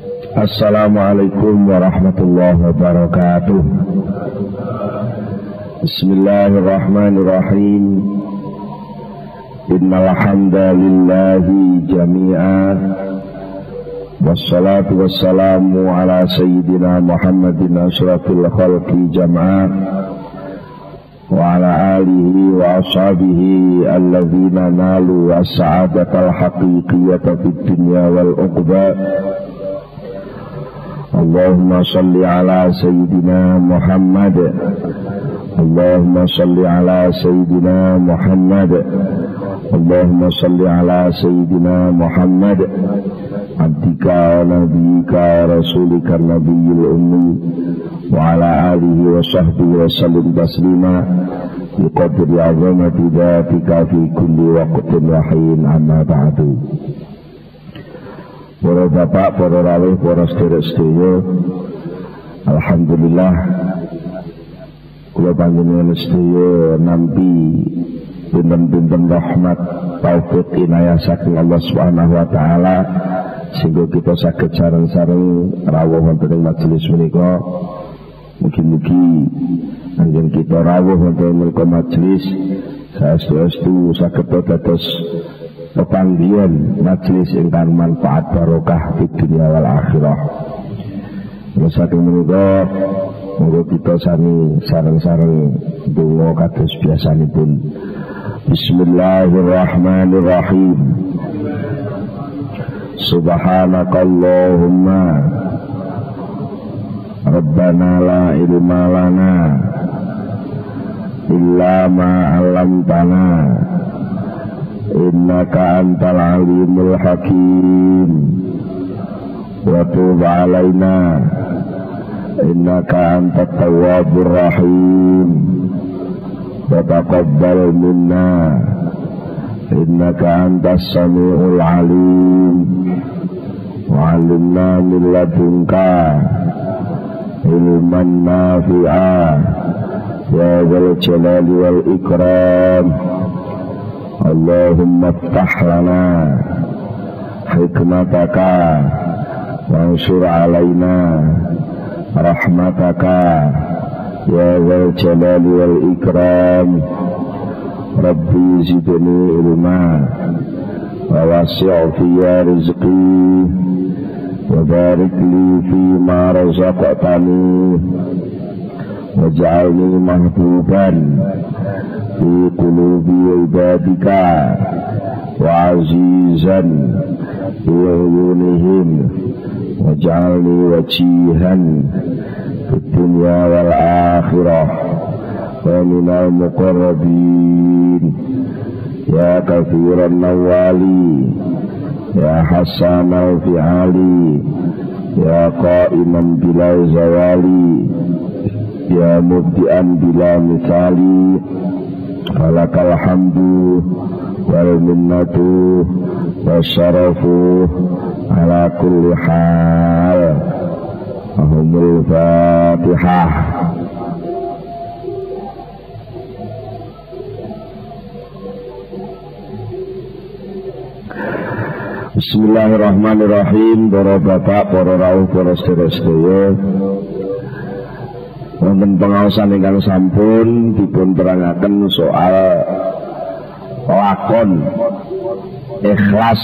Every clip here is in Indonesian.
Assalamualaikum warahmatullahi wabarakatuh Bismillahirrahmanirrahim Innalhamdalillahi jami'a Wassalatu wassalamu ala sayyidina Muhammadin asrafil khalqi jama'a ashabihi alladhina nalu as-sa'adatal haqiqiyata fid dunya wal uqba' dunya wal uqba Allahumma salli ala sayyidina Muhammad اللهم صل على سيدنا محمد اللهم صل على سيدنا محمد عبدك ونبيك ورسولك النبي الأمي وعلى آله وصحبه وسلم تسليما بقدر عظمة ذاتك في كل وقت وحين أما بعد Para bapak, para rawih, para sedherek Alhamdulillah. Kula panjenengan sedaya nampi pinten-pinten rahmat taufik inayah saking Allah Subhanahu wa taala. Sehingga kita saged sareng-sareng rawuh wonten ing majelis menika. Mugi-mugi anjen kita rawuh wonten menika majelis. Saestu-estu saged dados pepanggihan majelis ingkang manfaat barokah di dunia wal akhirah. Saking menika Monggo kita sami sareng-sareng donga kados biasanipun. Bismillahirrahmanirrahim. Subhanakallahumma Rabbana la ilma lana illa ma 'allamtana innaka antal alimul hakim wa tub 'alaina إنك أنت التواب الرحيم وتقبل منا إنك أنت السميع العليم وعلمنا من لدنك علما نافعا يا ذا الجلال والإكرام اللهم افتح لنا حكمتك وانشر علينا rahmataka ya wal jalali wal ikram rabbi zidni ilma wa wasi' fiya rizqi wa barik waj'alni mahbuban fi qulubi ibadika wa azizan fi uyunihim waj'alni wajihan fid dunya wal akhirah wa minal muqarrabin ya kathiran nawali ya mubdi'an bila misali. Falakal hamdu wal minnatu wasyarafu ala kulli hal. Ahumul Fatihah Bismillahirrahmanirrahim. Para bapak, para rawuh, para sedherek Wonten pengawasan ingkang sampun dipun terangaken soal lakon ikhlas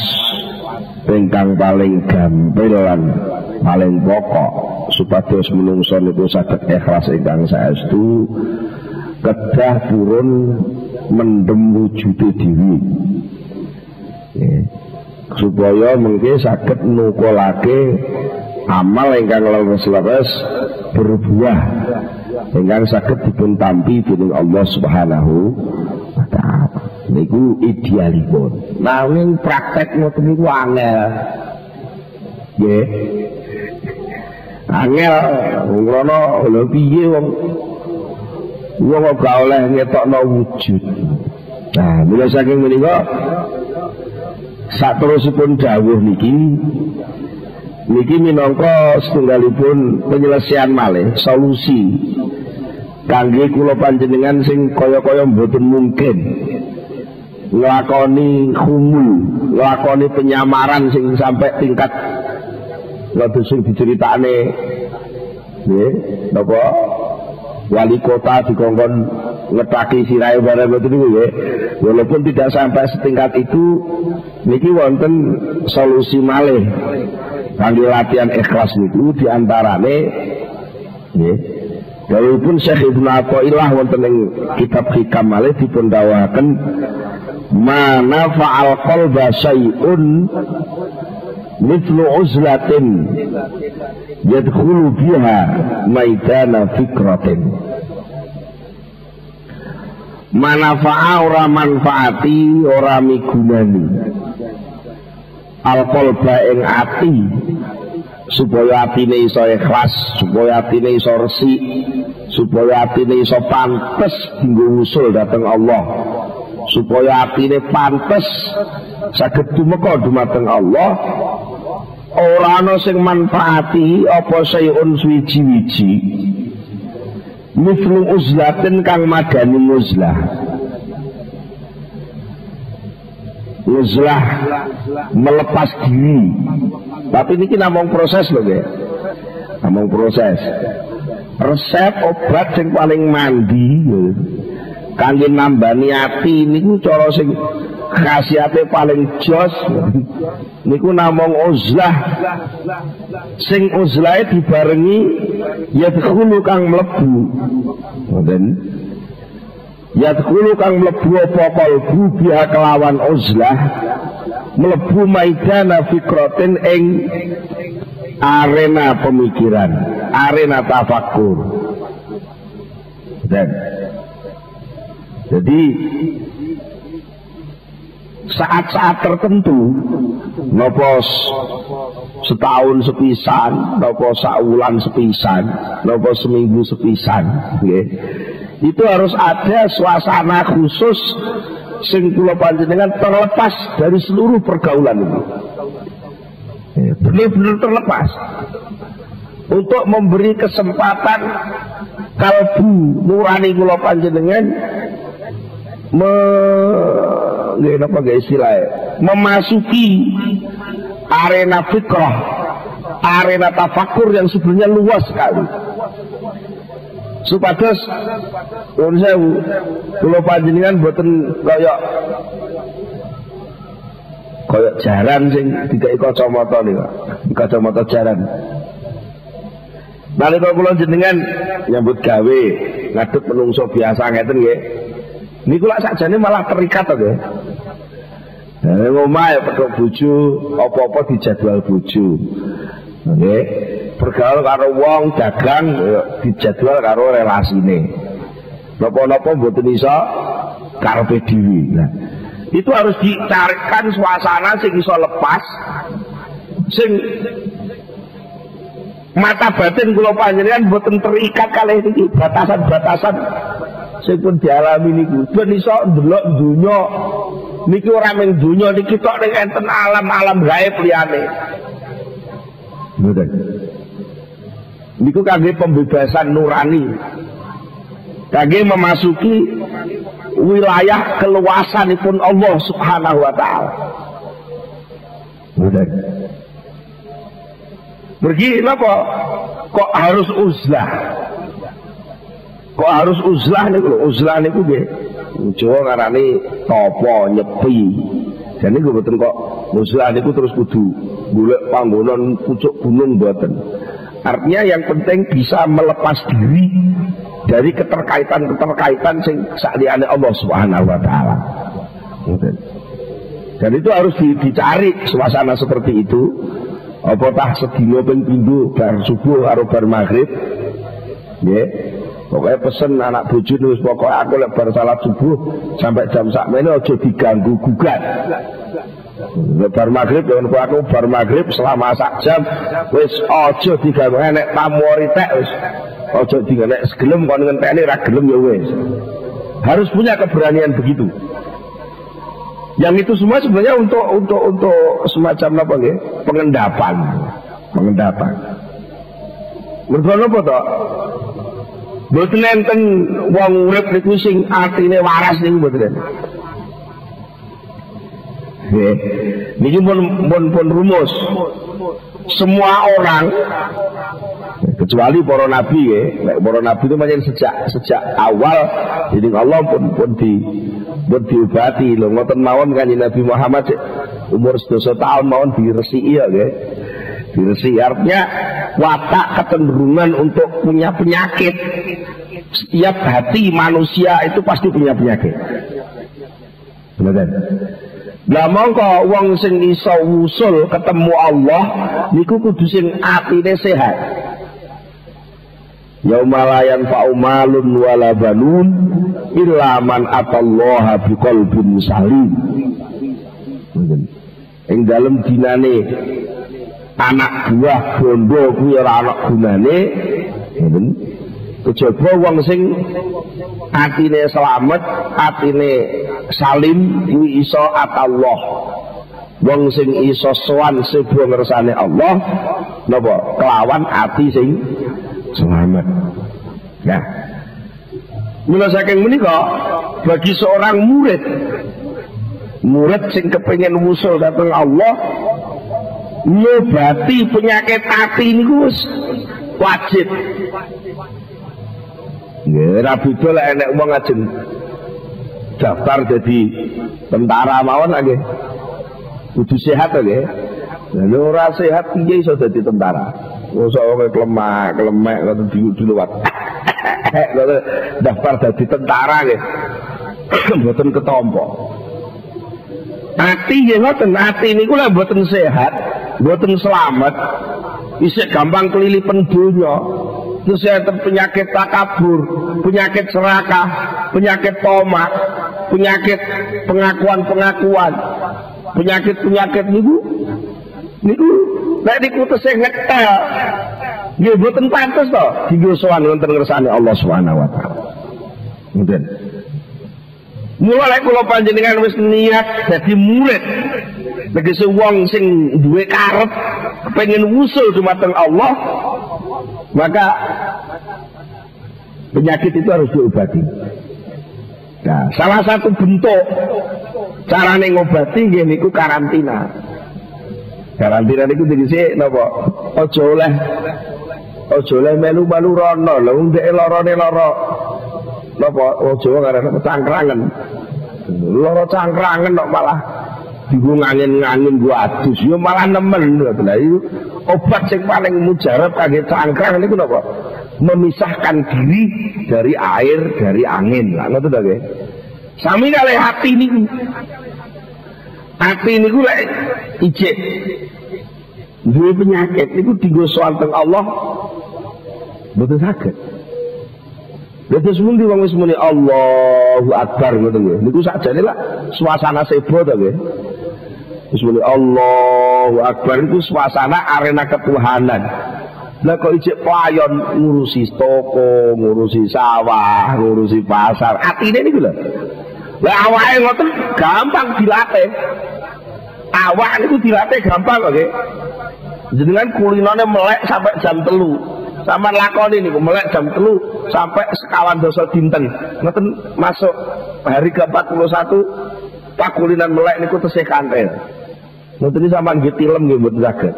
ingkang paling gampil lan paling pokok supados menungso niku saged ikhlas ingkang saestu kedah purun mendem wujude dhewe. Supaya mengke saged nukulake amal ingkang leres-leres berbuah ingkang saged dipun tampi dening Allah Subhanahu wa taala. Niku idealipun. Nanging praktek ngoten niku angel. Nggih. Angel ngono lho piye wong? Wong gak oleh ngetokno wujud. Nah mila saking menika saterusipun dawuh niki niki minangka setunggalipun penyelesaian malih solusi kangge kula panjenengan sing kaya-kaya mboten mungkin nglakoni humul, nglakoni penyamaran sing sampai tingkat Lalu sing diceritakne. Nggih napa? Wali kota dikongkon ngetaki sirai barang itu nggih walaupun tidak sampai setingkat itu niki wonten solusi malih. Kangge latihan ikhlas niku diantarane nggih Walaupun Syekh Ibnu Athaillah wonten ing kitab hikam malih dipun dawaken mana fa'al qalba syai'un mithlu uzlatin yadkhulu biha maidana fikratin manafa'a ora manfaati ora migunani. Alqalba ing ati supaya atine iso ikhlas supaya atine iso resik supaya atine iso pantes dinggo usul dateng Allah. Supaya atine pantes saged tumeka dumateng Allah. Ora ana sing manfaati apa sayun suwiji-wiji mislu uzlatin kang madani uzlah uzlah melepas diri. Tapi ini namung proses loh ya namung proses. Resep obat yang paling mandi kangge nambani ati niku cara sing khasiate paling jos. Niku namung uzlah. Sing uzlahe dibarengi ya dulu kang mlebu. Ngoten. Ya dulu kang mlebu apa kalbu biha kelawan uzlah. Mlebu maidana fikratin ing arena pemikiran arena tafakur dan jadi saat-saat tertentu. Nopo setahun sepisan nopo saulan sepisan nopo seminggu sepisan okay. itu harus ada suasana khusus sing kula panjenengan terlepas dari seluruh pergaulan itu. Benar-benar terlepas. Untuk memberi kesempatan kalbu nurani kula panjenengan me nggih istilah memasuki arena fikrah arena tafakur yang sebenarnya luas sekali. Supados pun sewu kula panjenengan boten kaya kaya jaran sing dikai kacamata niku kacamata jaran. Nalika kula jenengan nyambut gawe ngadep menungso biasa ngeten nggih Niku lak sakjane malah terikat nggih. Nah, ngomah ya pedok bojo, apa-apa dijadwal bojo. Nggih. Bergaul karo wong dagang ya dijadwal karo relasine. Napa-napa mboten iso karepe dhewe. Nah, itu harus dicarikan suasana sing iso lepas sing mata batin kula panjenengan mboten terikat kalih iki batasan-batasan sing pun dialami niku ben iso ndelok donya niki ora mung donya niki tok ning enten alam-alam gaib liyane Mboten. Niku kangge pembebasan nurani. Kangge memasuki wilayah keluasanipun Allah Subhanahu wa taala. Mboten. Pergi napa? Kok harus uzlah? Kok harus uzlah niku lho, uzlah niku nggih. Jawa ngarani topo nyepi. Dan niku mboten kok uzlah niku terus kudu golek panggonan pucuk gunung mboten. Artinya yang penting bisa melepas diri dari keterkaitan-keterkaitan sing sakliane Allah Subhanahu wa taala. Dan itu harus dicari suasana seperti itu. Apa tah sedina ping pindho bar subuh karo bar maghrib. Nggih. Pokoknya pesen anak bojo terus pokoknya aku lebar salat subuh sampai jam sak ini aja diganggu gugat. Lebar maghrib dengan aku bar maghrib selama sak jam wis aja diganggu nek tamu tek wis aja nek segelem kon ngenteni ra gelem ya wis. Harus punya keberanian begitu. Yang itu semua sebenarnya untuk untuk untuk semacam apa nggih? Pengendapan. Pengendapan. Mergo apa toh? Mboten enten wong urip niku sing atine waras niku mboten. Nggih. Niki pun pun pun rumus. semua orang kecuali para nabi ya. Para nabi itu macam sejak sejak awal jadi Allah pun pun di pun diobati loh ngoten mawon kan Nabi Muhammad umur sedoso tahun mawon diresi ya ya diresi artinya watak kecenderungan untuk punya penyakit. Setiap hati manusia itu pasti punya penyakit. Benar lah mongko wong sing iso wusul ketemu Allah niku kudu sing atine sehat. Yauma la yanfa'u malun wala banun illa man atallaha biqalbin salim. Ing dalem dinane anak buah bondo kuwi ora ana gunane. Kejaba wong sing atine selamat, atine salim kuwi iso atallah. Wong sing iso sowan sebuah ngersane Allah napa kelawan ati sing selamat. Ya. Mula saking menika bagi seorang murid murid sing kepengen wusul datang Allah nyobati penyakit hati niku wajib Nggih, ra beda lek enek wong ajeng daftar jadi tentara mawon nggih. Kudu sehat to nggih. Lha ora sehat piye iso dadi tentara? Mosok wong klemak, klemek kok diluwat. Kok daftar jadi tentara nggih. Mboten ketompo. Ati nggih ngoten, ati niku lek mboten sehat, mboten selamat, isih gampang kelilipan dunya terus ada penyakit takabur, penyakit serakah, penyakit tomak, penyakit pengakuan-pengakuan, penyakit-penyakit niku niku nek niku tesih ngetel. Nggih mboten pantes to dienggo sowan wonten ngersane Allah Subhanahu wa taala. Ngoten. Mulai kula panjenengan wis niat dadi murid Tegese wong sing duwe karep pengen wusul dumateng Allah maka penyakit itu harus diobati. Nah, salah satu bentuk cara ngobati gini ku karantina. Karantina niku tegese napa? Aja oleh aja oleh melu-melu rono lho ndek lorone lara napa aja ngarep cangkrangan. Lara cangkrangan kok malah Ibu ngangin-ngangin gua adus, yo malah nemen lho. Itu obat yang paling mujarab kaki cangkrang ini kenapa? Memisahkan diri dari air, dari angin. Lah ngoten to. Sami kali hati niku. Hati niku lek ijek. Duwe penyakit niku dienggo sowan Allah betul sakit. Dadi semundi wong wis muni Allahu Akbar ngoten nggih. Niku sakjane lah suasana sebo to nggih. Bismillah Allahu Akbar itu suasana arena ketuhanan. Lah kok ijek playon ngurusi toko, ngurusi sawah, ngurusi pasar. Atine niku lho. Lah awake ngoten gampang dilatih. Awak niku dilatih gampang kok nggih. Jenengan kulinane melek sampai jam telu. Sama lakoni niku melek jam telu sampai sekawan dosa dinten. Ngoten masuk hari ke-41 pakulinan melek niku tesih kantel. Nanti sama nggih tilem nggih mboten saged.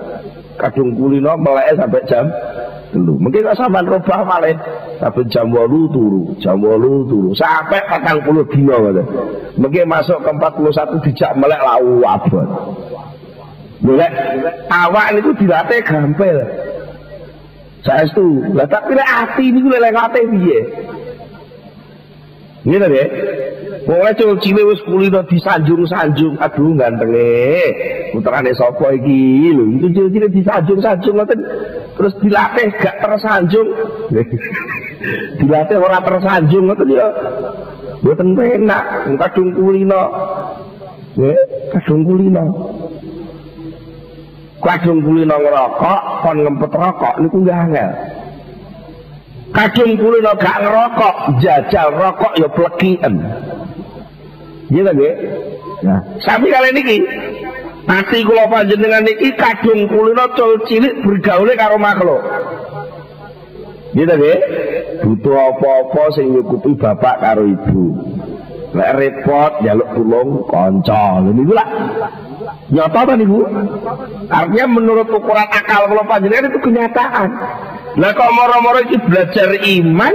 Kadung kulino melek sampai jam telu. Mungkin kok sampean robah malih sampai jam 8 turu, jam 8 turu sampai 40 dina ngoten. Mungkin masuk ke 41 dijak melek lau abot. Melek awak niku dilatih gampil. Saestu, lah tapi lek ati niku lek? Ngene ya. Pokoknya cul cilik wis kulino disanjung-sanjung. Aduh gantenge. Putrane sapa iki lho. Itu cilik-cilik disanjung-sanjung ngoten. Terus dilatih gak tersanjung. dilatih ora tersanjung ngoten ya. Mboten penak. Kadung kulino. Nggih, kadung kulino. Kadung kulino ngerokok, kon ngempet rokok niku nggak angel. Kadung kulino gak ngerokok, jajal rokok ya plekian. Iya kan ya? Nah, sami kali niki Nanti kula panjenengan niki kadung kulino col cilik bergaul karo makhluk. Gitu ya? Butuh apa-apa sing nyukupi bapak karo ibu. Lek repot jaluk tulung kanca. Lha niku lah Nyata kan ibu? Artinya menurut ukuran akal kalau panjenengan itu kenyataan. Nah kalau moro-moro itu belajar iman,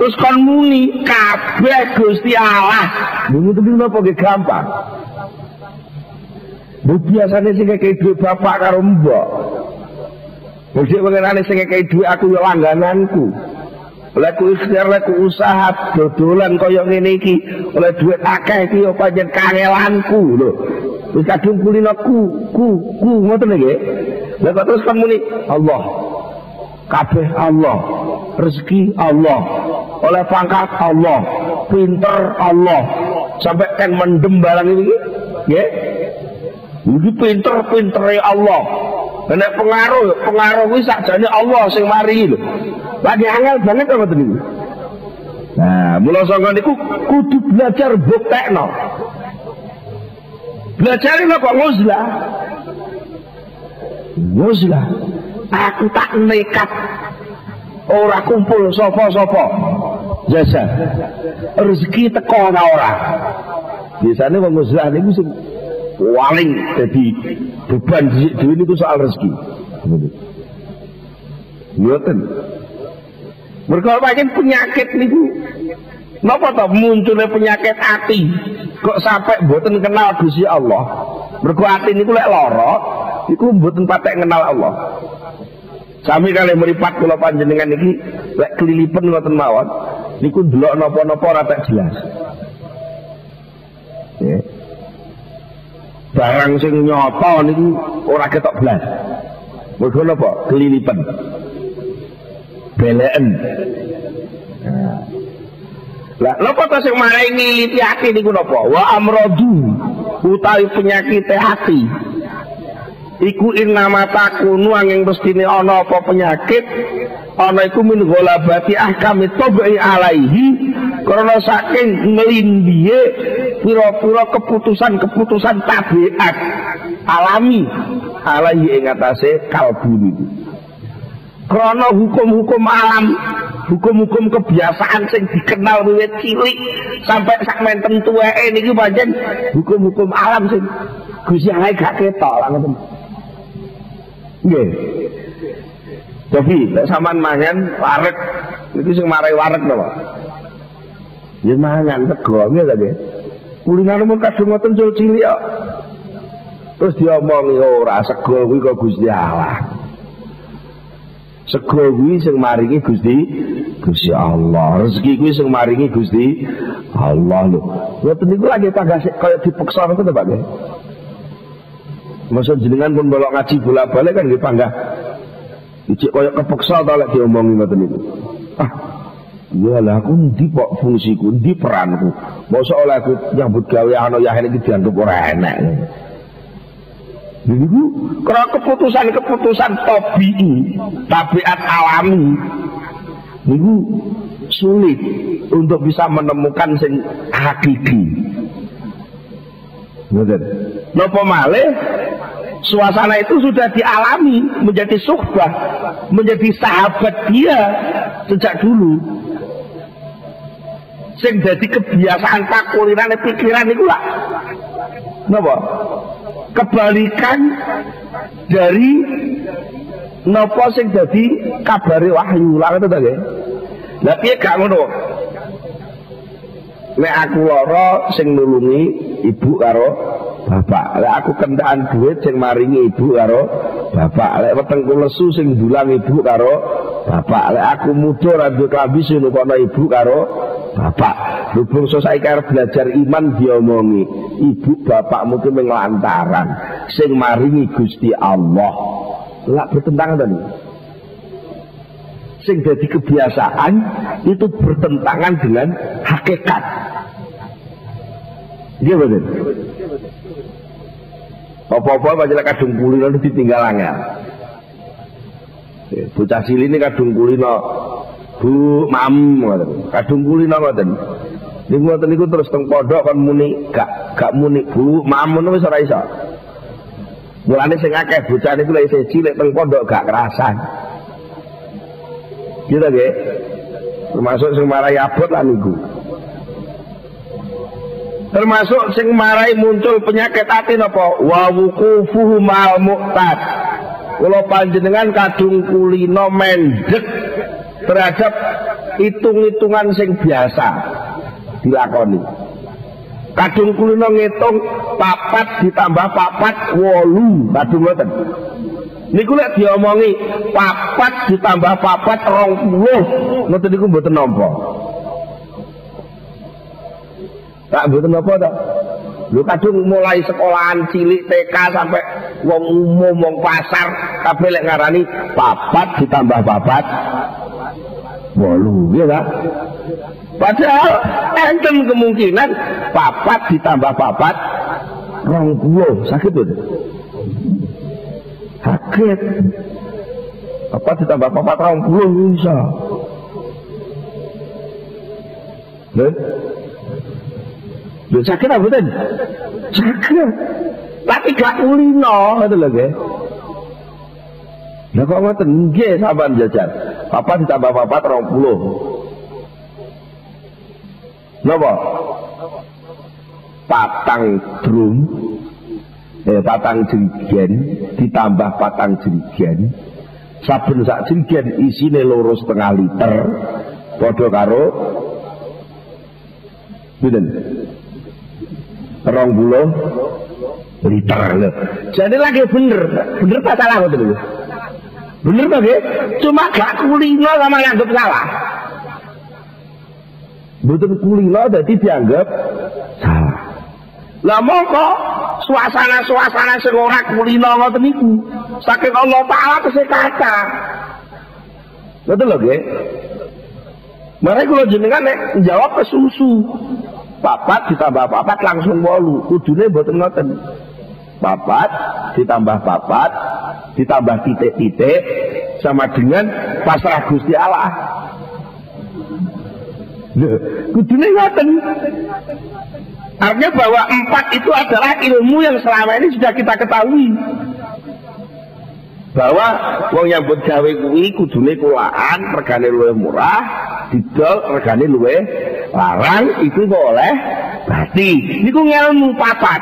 terus kon muni kabeh Gusti Allah. Muni itu napa ge gampang. Bu biasanya sing kayak duit bapak karo mbok. Mesti mengenai sing kayak duit aku ya langgananku. Oleh ku ikhtiar, oleh ku usaha dodolan kaya ngene iki, oleh duit akeh iki ya pancen kangelanku lho. Wis kadung kulino ku ku ku ngoten nggih. Lah kok terus kan muni Allah. Kabeh Allah. Rezeki Allah. Oleh pangkat Allah. Pinter Allah. Sampai kan mendem barang ini nggih. Iki pinter-pintere Allah. Nek pengaruh, pengaruh kuwi sakjane Allah sing mari lho. Lagi angel banget apa tadi? Nah, mula sangka niku kudu belajar buktekno. Belajar ini kok nguzlah. Nguzlah. Aku tak nekat. Ora kumpul sopo-sopo. Jasa. Rezeki teko ora ora. Biasanya wong nguzlah niku sing paling jadi beban dhisik dhewe niku soal rezeki. Ngoten. Mereka pancen penyakit niku. Napa to munculnya penyakit hati? Kok sampai mboten kenal Gusti Allah? Mergo ati niku lek lara, iku mboten patek kenal Allah. Sami kali meripat kula panjenengan iki lek kelilipen ngoten mawon, niku ndelok napa-napa ora tak jelas. Ya. Barang sing nyata niku ora ketok blas. Mergo napa? Kelilipen beleken. Nah. Lah napa to sing marai ngiliti ati niku napa? Wa amradu utawi penyakit hati. Iku innama takunu angin mestine ana apa penyakit ana iku min ghalabati ahkami tabai alaihi karena saking ngelindie pira-pira keputusan-keputusan tabiat alami alaihi ing atase kalbu niku Krono hukum-hukum alam, hukum-hukum kebiasaan sing dikenal wiwit cilik sampai sak menten tuweke niki pancen hukum-hukum alam sing Gusti Allah gak ketok lah ngoten. Nggih. Tapi nek sampean mangan wareg niku sing marai wareg napa? Ya mangan sego nggih ta nggih. Kulinan mun kadung ngoten cilik kok. Terus diomongi ora sego kuwi kok Gusti Allah. Sego kuwi sing maringi Gusti Gusti Allah. Rezeki kuwi sing maringi Gusti Allah lho. Ngoten niku lagi tangga kaya dipeksa ngoten to Pak nggih. Masa jenengan pun bolak ngaji bolak-balik kan nggih panggah. Icik kaya kepeksa to lek diomongi ngoten niku. Ah, Ya lah aku ndi kok fungsiku, ndi peranku. Masa oleh aku nyambut gawe ana yahin iki dianggap ora enak. Niku karena keputusan-keputusan tabii, tabiat alami. Niku sulit untuk bisa menemukan sing hakiki. Ngoten. Napa malih suasana itu sudah dialami menjadi suhbah, menjadi sahabat dia sejak dulu. Sing jadi kebiasaan pakuliran pikiran itu lah. Napa? kebalikan dari nopo sing dadi kabare wahyu lah nggih. Lah piye gak ngono? Nek aku lara sing nulungi ibu karo bapak. Lek aku kentaan duit sing maringi ibu karo bapak. Lek wetengku lesu sing dulang ibu karo bapak. Lek aku muda ra duwe klambi sing nukono ibu karo bapak. Hubung saiki arep belajar iman diomongi. Ibu bapak mungkin menglantaran sing maringi Gusti Allah. Lah bertentangan tadi. Sing jadi kebiasaan itu bertentangan dengan hakikat. Dia betul. Apa-apa majalah kadung kulino ditinggal angel. Bocah cilik ini kadung kulino Bu mam kadung kulino ngoten. Niku ngoten niku terus teng pondok kon muni gak gak muni Bu mam ngono wis ora iso. Mulane sing akeh bocah niku lek isih cilik teng pondok gak kerasan. Gitu nggih. Termasuk sing marai abot lah niku. Termasuk sing marai muncul penyakit hati napa? Wa wuqufuhu mal muqtad panjenengan kadung kulino mendek terhadap hitung-hitungan sing biasa dilakoni. Kadung kulino ngitung papat ditambah papat wolu. Kadung ngoten. Niku lek diomongi papat ditambah papat rong puluh ngoten niku mboten nampa tak mboten napa tak Lu kadung mulai sekolahan cilik TK sampai wong umum wong pasar kabeh lek ngarani papat ditambah papat bolu ya tak? Padahal enten kemungkinan papat ditambah papat rong puluh sakit tuh. Sakit. Papat ditambah papat rong puluh bisa. Lho? Lho sakit apa betul? Sakit. Tapi gak kulino itu lho nggih. Lah kok ngoten nggih sampean jajan. Papat ditambah papat rong puluh. Napa? Patang drum eh, patang jerigen ditambah patang jerigen saben sak jerigen isine loro setengah liter padha karo Biden rong puluh liter lho. Jadi lagi bener, bener tak salah betul Bener bagi, cuma gak kulino sama nganggep salah. Betul kulino jadi dianggap salah. Lah mongko suasana-suasana sing ora kulino ngoten niku. Saking Allah Taala tesih. Betul lho nggih. Mereka kalau jenengan nek jawab ke susu. Papat ditambah papat langsung wolu. Kudune mboten ngoten. Papat ditambah papat ditambah titik-titik sama dengan pasrah Gusti Allah. Kudune ngoten. Artinya bahwa empat itu adalah ilmu yang selama ini sudah kita ketahui. Bahwa wong yang buat gawe kuwi kudune kulaan regane luwih murah, didol regane luwih larang itu boleh berarti niku ilmu papat.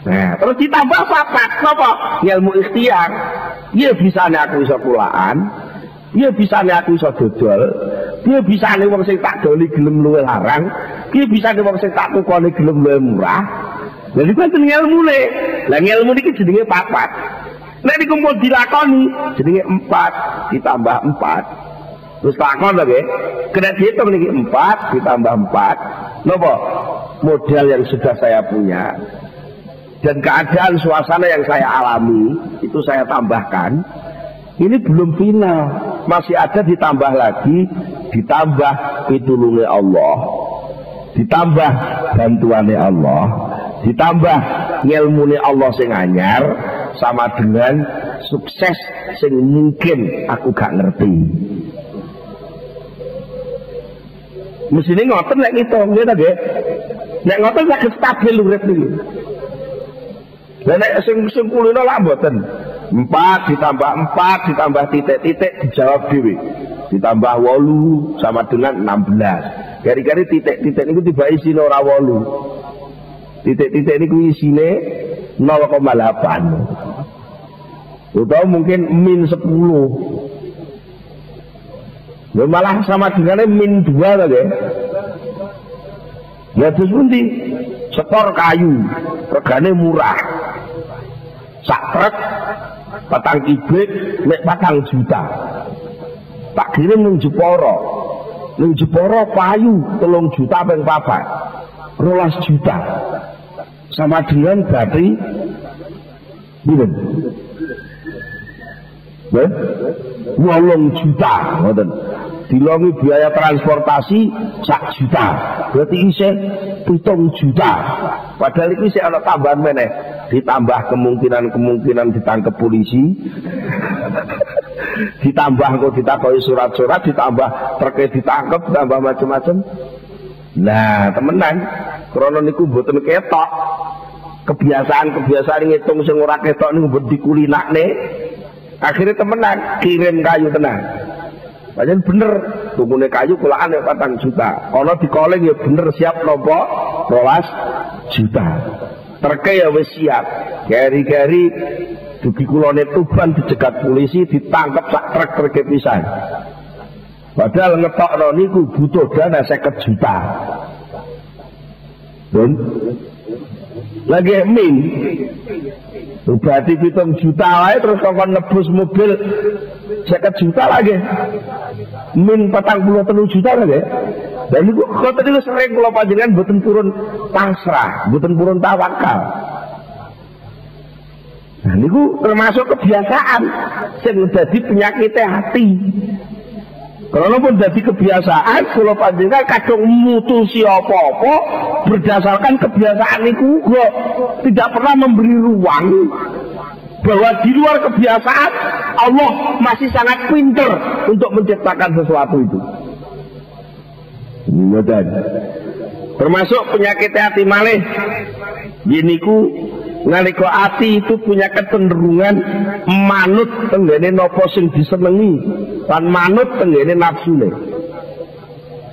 Nah, terus ditambah papat napa? Ilmu ikhtiar. Iya bisane aku iso kulaan, iya bisane aku iso dodol, dia bisa wong sing tak doli gelem luwe larang, dia bisa wong sing tak tukoni gelem luwe murah. Jadi kan ilmu nih, lah ilmu ini jenenge papat. Nek dikumpul dilakoni jenenge empat ditambah empat. Terus lakon lagi, kena dihitung nih empat ditambah empat. Nopo model yang sudah saya punya dan keadaan suasana yang saya alami itu saya tambahkan. Ini belum final, masih ada ditambah lagi ditambah pitulunge Allah ditambah bantuannya Allah ditambah ngilmune Allah sing anyar sama dengan sukses sing mungkin aku gak ngerti mesti ngoten lek ngitung nggih ta nggih nek ngoten saged stabil urip niki Lah nek sing sing kulino lah mboten. 4 ditambah 4 ditambah titik-titik dijawab dhewe. Ditambah wolu sama dengan 16 kari-kari titik-titik ini tiba isi ora wolu. Titik-titik ini isine 0,8 atau mungkin min 10 ya malah sama dengan min 2 lagi ya terus nanti sekor kayu regane murah. Sak truk patang kibrit mek patang juta. Tak kirim ning Jepara. Ning Jepara payu telung juta ping papat. Rolas juta. Sama dengan berarti Bilen. Eh? Wolong juta, ngoten. Dilongi biaya transportasi sak juta. Berarti isih pitung juta. Padahal ini sih ada tambahan meneh. Ditambah kemungkinan-kemungkinan ditangkap polisi. ditambah kok ditakoi surat-surat ditambah terkait ditangkap ditambah macam-macam nah temenan krono niku mboten ketok kebiasaan-kebiasaan ngitung sing ora ketok niku mbok dikulinakne akhirnya temenan kirim kayu tenang Padahal bener tukune kayu kulaan ya patang juta. Di calling ya bener siap nopo rolas juta. Terke ya wis siap. Gari-gari dugi kulone Tuban dicegat polisi ditangkap sak truk terke pisan. Padahal ngetokno niku butuh dana 50 juta. Dan lagi min berarti pitung juta wae terus kok nebus mobil seket juta lagi? Min petang puluh telu juta lagi? Dan itu kau tadi sering kalau panjenengan buatan turun pasrah buatan turun tawakal. Nah ini termasuk kebiasaan yang menjadi penyakit hati kalau pun jadi kebiasaan, kalau panjenengan kadang mutusi apa-apa berdasarkan kebiasaan itu kok tidak pernah memberi ruang bahwa di luar kebiasaan Allah masih sangat pinter untuk menciptakan sesuatu itu. Ini Termasuk penyakit hati malih. Yeniku nalika ati itu punya kecenderungan manut tenggene nopo sing disenengi lan manut tenggene nafsune.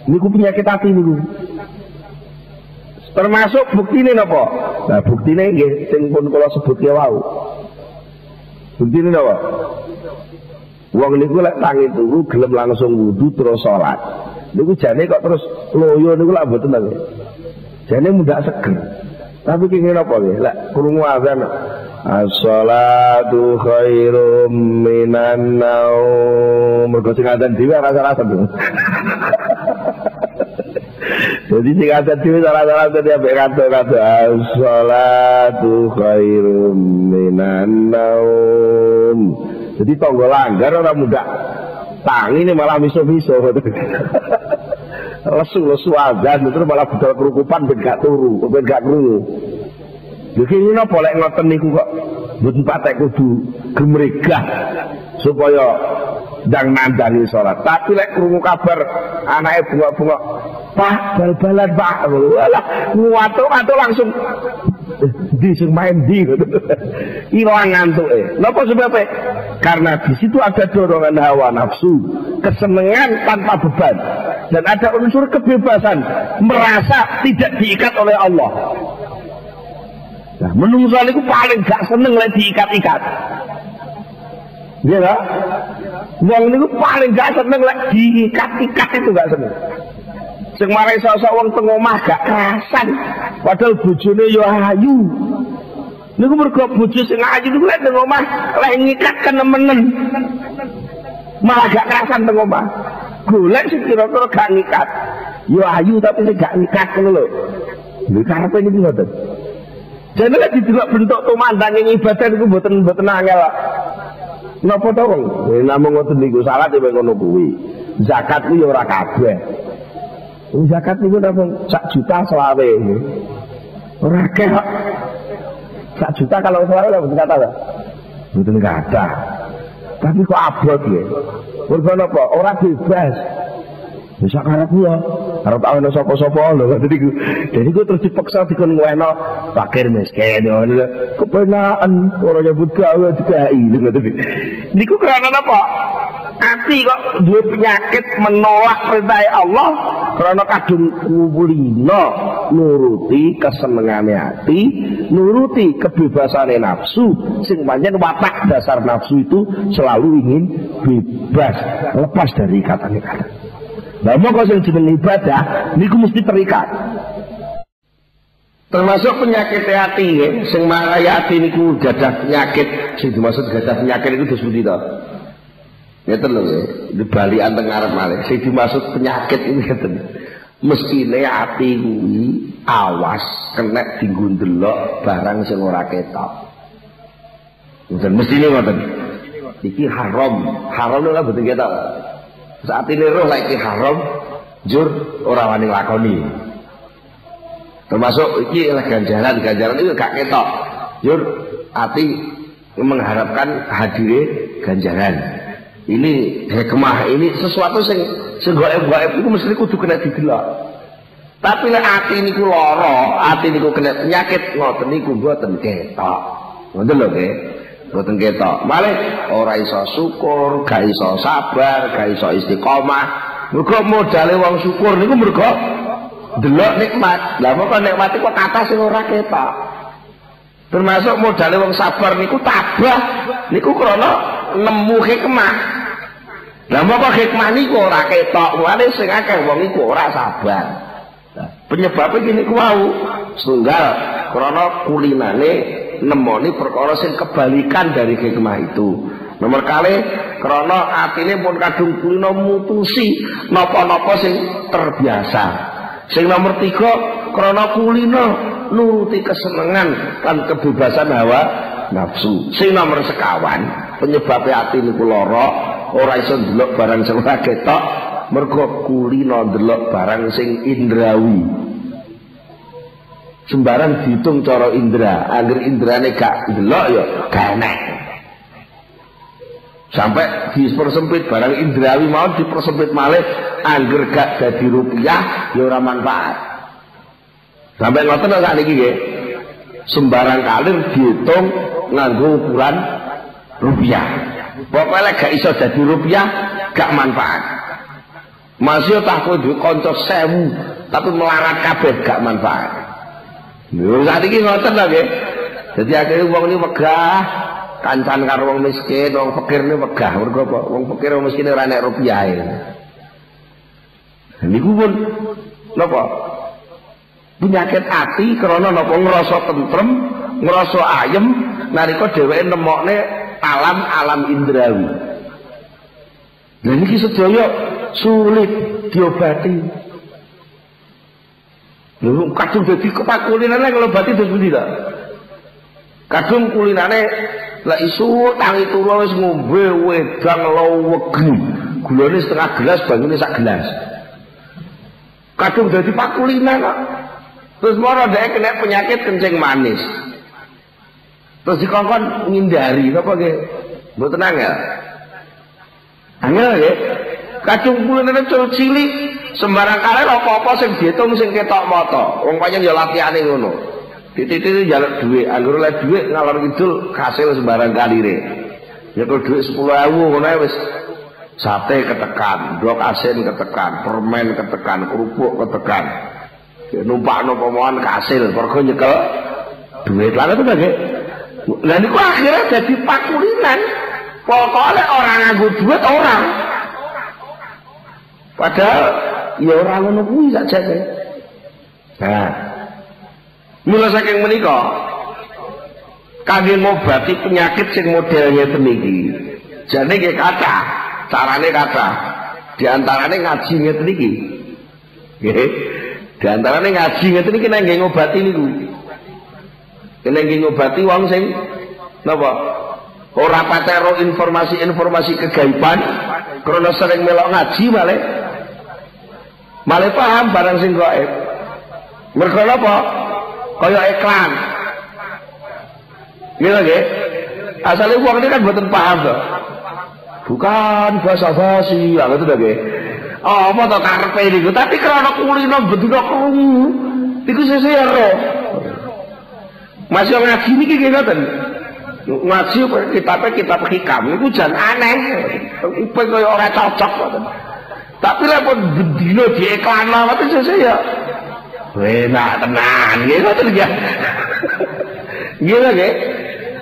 Niku penyakit ati niku. Termasuk bukti ini nopo nah bukti ini sing pun kula sebut ya wau. Bukti ini nopo wong niku lek tangi turu gelem langsung wudu terus salat niku jane kok terus loyo niku lak mboten jane mudah seger tapi kenging apa ya? Lek krungu azan As-salatu khairum minan naum. Mergo sing azan dhewe ora salah Jadi sing azan dhewe salah-salah dadi ambek kanto-kanto as-salatu khairum minan naum. Jadi tonggo langgar ora mudah. Tangi ini malah miso-miso. lesu-lesu azan itu malah budal kerukupan ben gak turu, ben gak krungu. Lha iki napa lek ngoten niku kok mboten patek kudu gemregah supaya ndang nandani salat. Tapi lek krungu kabar anake bunga-bunga, Pak bal-balan Pak. Walah, nguwatu-watu langsung di sing main di hilang ngantuke. Napa sebabnya? Karena di situ ada dorongan hawa nafsu, kesenangan tanpa beban dan ada unsur kebebasan merasa tidak diikat oleh Allah. Nah, menungso itu paling gak seneng lek diikat-ikat. Iya. Wong niku paling gak seneng lek diikat-ikat itu gak seneng. Sing marai sosok wong teng omah gak kerasan. Padahal bojone yo ayu. Niku mergo bojo sing ayu niku lek teng omah lek ngikat kenemenen. Malah gak kerasan teng omah. Golek sing kira-kira gak ngikat. Yo ayu tapi sing gak ngikat ngono lho. Lha karepe niku ngoten. Jadi lagi juga bentuk tumandang yang ibadah itu buatan buatan angel. Napa to wong? Ini namung ngoten niku salat ya ngono kuwi. Zakat ku ya ora kabeh. Zakat niku namung sak juta selawe. Ora akeh kok. Sak juta kalau selawe lah betul kata. Betul kata. Tapi kok abot ya. Mergo napa? Ora bebas. Bisa karep ya. Karep tak ono sapa-sapa lho. Dadi ku dadi ku terus dipaksa dikon ngweno fakir miskin yo. Kepenaan ora nyebut gawe dikai ngoten. Niku karena apa? Ati kok duwe penyakit menolak perintah Allah karena kadung ngumpulino nuruti kesenengane hati, nuruti kebebasane nafsu sing pancen watak dasar nafsu itu selalu ingin bebas, lepas dari ikatan-ikatan. Lah moko sing jeneng ibadah niku mesti terikat. Termasuk penyakit hati ya, sing marai hati niku gadah penyakit, sing dimaksud gadah penyakit itu disebut itu. Ya lho ya, di Bali anteng ngarep malih. Sing dimaksud penyakit ini ngeten. Mestine ati kuwi awas kena dinggo ndelok barang sing ora ketok. Ngoten mestine ngoten. Iki haram, haram lho boten ketok. Saat ini roh lagi haram, jur orang wani lakoni. Termasuk iki lah ganjaran, ganjaran itu gak ketok. Jur hati mengharapkan hadirnya ganjaran. Ini hikmah, ini sesuatu sing sing gaib-gaib itu mesti kudu kena didelok. Tapi nek ati niku lara, ati niku kena penyakit ngoten niku mboten ketok. Ngoten lho nggih boten ketok. Malih ora iso syukur, gak iso sabar, gak iso istiqomah. Mergo modale wong syukur niku mergo delok nikmat. Lah kok nikmat kok kata sing ora ketok. Termasuk modal wong sabar niku tabah niku krana nemu hikmah. Lah moko hikmah niku ora ketok, wale sing akeh wong iku ora sabar. Penyebabnya gini ku wau, setunggal krana kulinane nemoni perkara sing kebalikan dari hikmah itu. Nomor kali krana atine pun kadung kulino mutusi napa-napa sing terbiasa. Sing nomor tiga krana kulino nuruti kesenangan kan kebebasan hawa nafsu. Sing nomor sekawan penyebabnya hati niku lara, ora iso ndelok barang sing ketok, mergo kulino ndelok barang sing indrawi. Sembarang dihitung cara indra, agar indrane gak ndelok ya gak enak. Sampai dipersempit barang indrawi mau dipersempit malih angger gak jadi rupiah ya ora manfaat. Sampai ngoten sak niki nggih. Sembarang kalir dihitung nganggo ukuran rupiah. Pokoknya gak iso jadi rupiah, gak manfaat. Masih tak duwe kanca sewu, tapi melarat kabeh gak manfaat. Lho saat iki ngoten lho nggih. Jadi akhirnya wong ini wegah kancan karo wong miskin, wong fakir ini wegah. Mergo apa? Wong fakir wong miskin ora nek rupiah. Niku pun napa? penyakit hati karena nopo ngerasa tentrem ngerasa ayem nariko dheweke nemokne alam-alam indrawi dan ini sedaya sulit diobati Lalu kadung dadi kepakulinane kalau bati terus pundi ta? Kadung kulinane lah isu tangi turu wis ngombe wedang lawegi. Gulane setengah gelas, banyune sak gelas. Kadung dadi pakulinan kok. Terus moro dia kena penyakit kencing manis. Terus dikongkon ngindari, apa ge? Mbok tenang ya. Angel ya. Kacung kuliner cilik sembarang kali apa-apa sing diitung sing ketok mata. Wong pancen ya latihane ngono. Titik-titik jaluk duit, anggur oleh duit ngalor ngidul kasil sembarang kalire. Ya kalau duit 10.000 ngono wis. Sate ketekan, blok asin ketekan, permen ketekan, kerupuk ketekan. Numpak no pemohon kasil pergo nyekel duit. Lah itu lagi dan itu akhirnya jadi pakulinan. Pokoknya orang nganggu duit orang. Padahal ya orang ngono kuwi kan nah. Mula saking menika kangge ngobati penyakit sing modelnya teniki jadi nggih kata carane kata di antarane ngaji ngeten iki. Nggih. Di antarane ngaji ngeten iki nek nggih ngobati niku. Kene nggih ngobati wong sing napa? Ora patero informasi-informasi kegaiban karena sering melok ngaji malah malah paham barang sing gaib. Mergo napa? Kaya iklan. Gila nggih? Asale wong ini kan mboten paham to. Bukan bahasa basi, ya itu dah Oh, apa to karepe niku? Tapi krana kulino bendina krungu. Iku sesuk ero. Masih ngaji niki nggih ngoten. Ngaji kitab kitab hikam niku jan aneh. Iku kaya ora cocok. Tapi lek pun bendina diiklanno apa sesuk ya. Enak tenan nggih ngoten ya. Nggih nggih.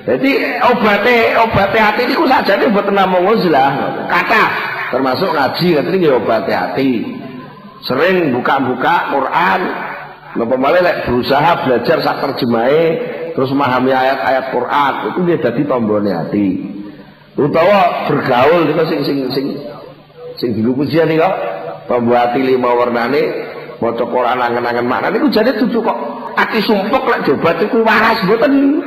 Jadi obatnya obatnya hati ini ku saja nih buat namung uzlah kata termasuk ngaji nanti ini obat hati sering buka-buka Quran malah lek berusaha belajar sak terjemahe terus memahami ayat-ayat Quran itu dia jadi tombolnya hati utawa bergaul itu sing sing sing sing dulu pujian nih kok pembuat lima warnane maca Quran angen-angen makna niku jadi tujuh kok. Ati sumpek lek jobat iku waras mboten?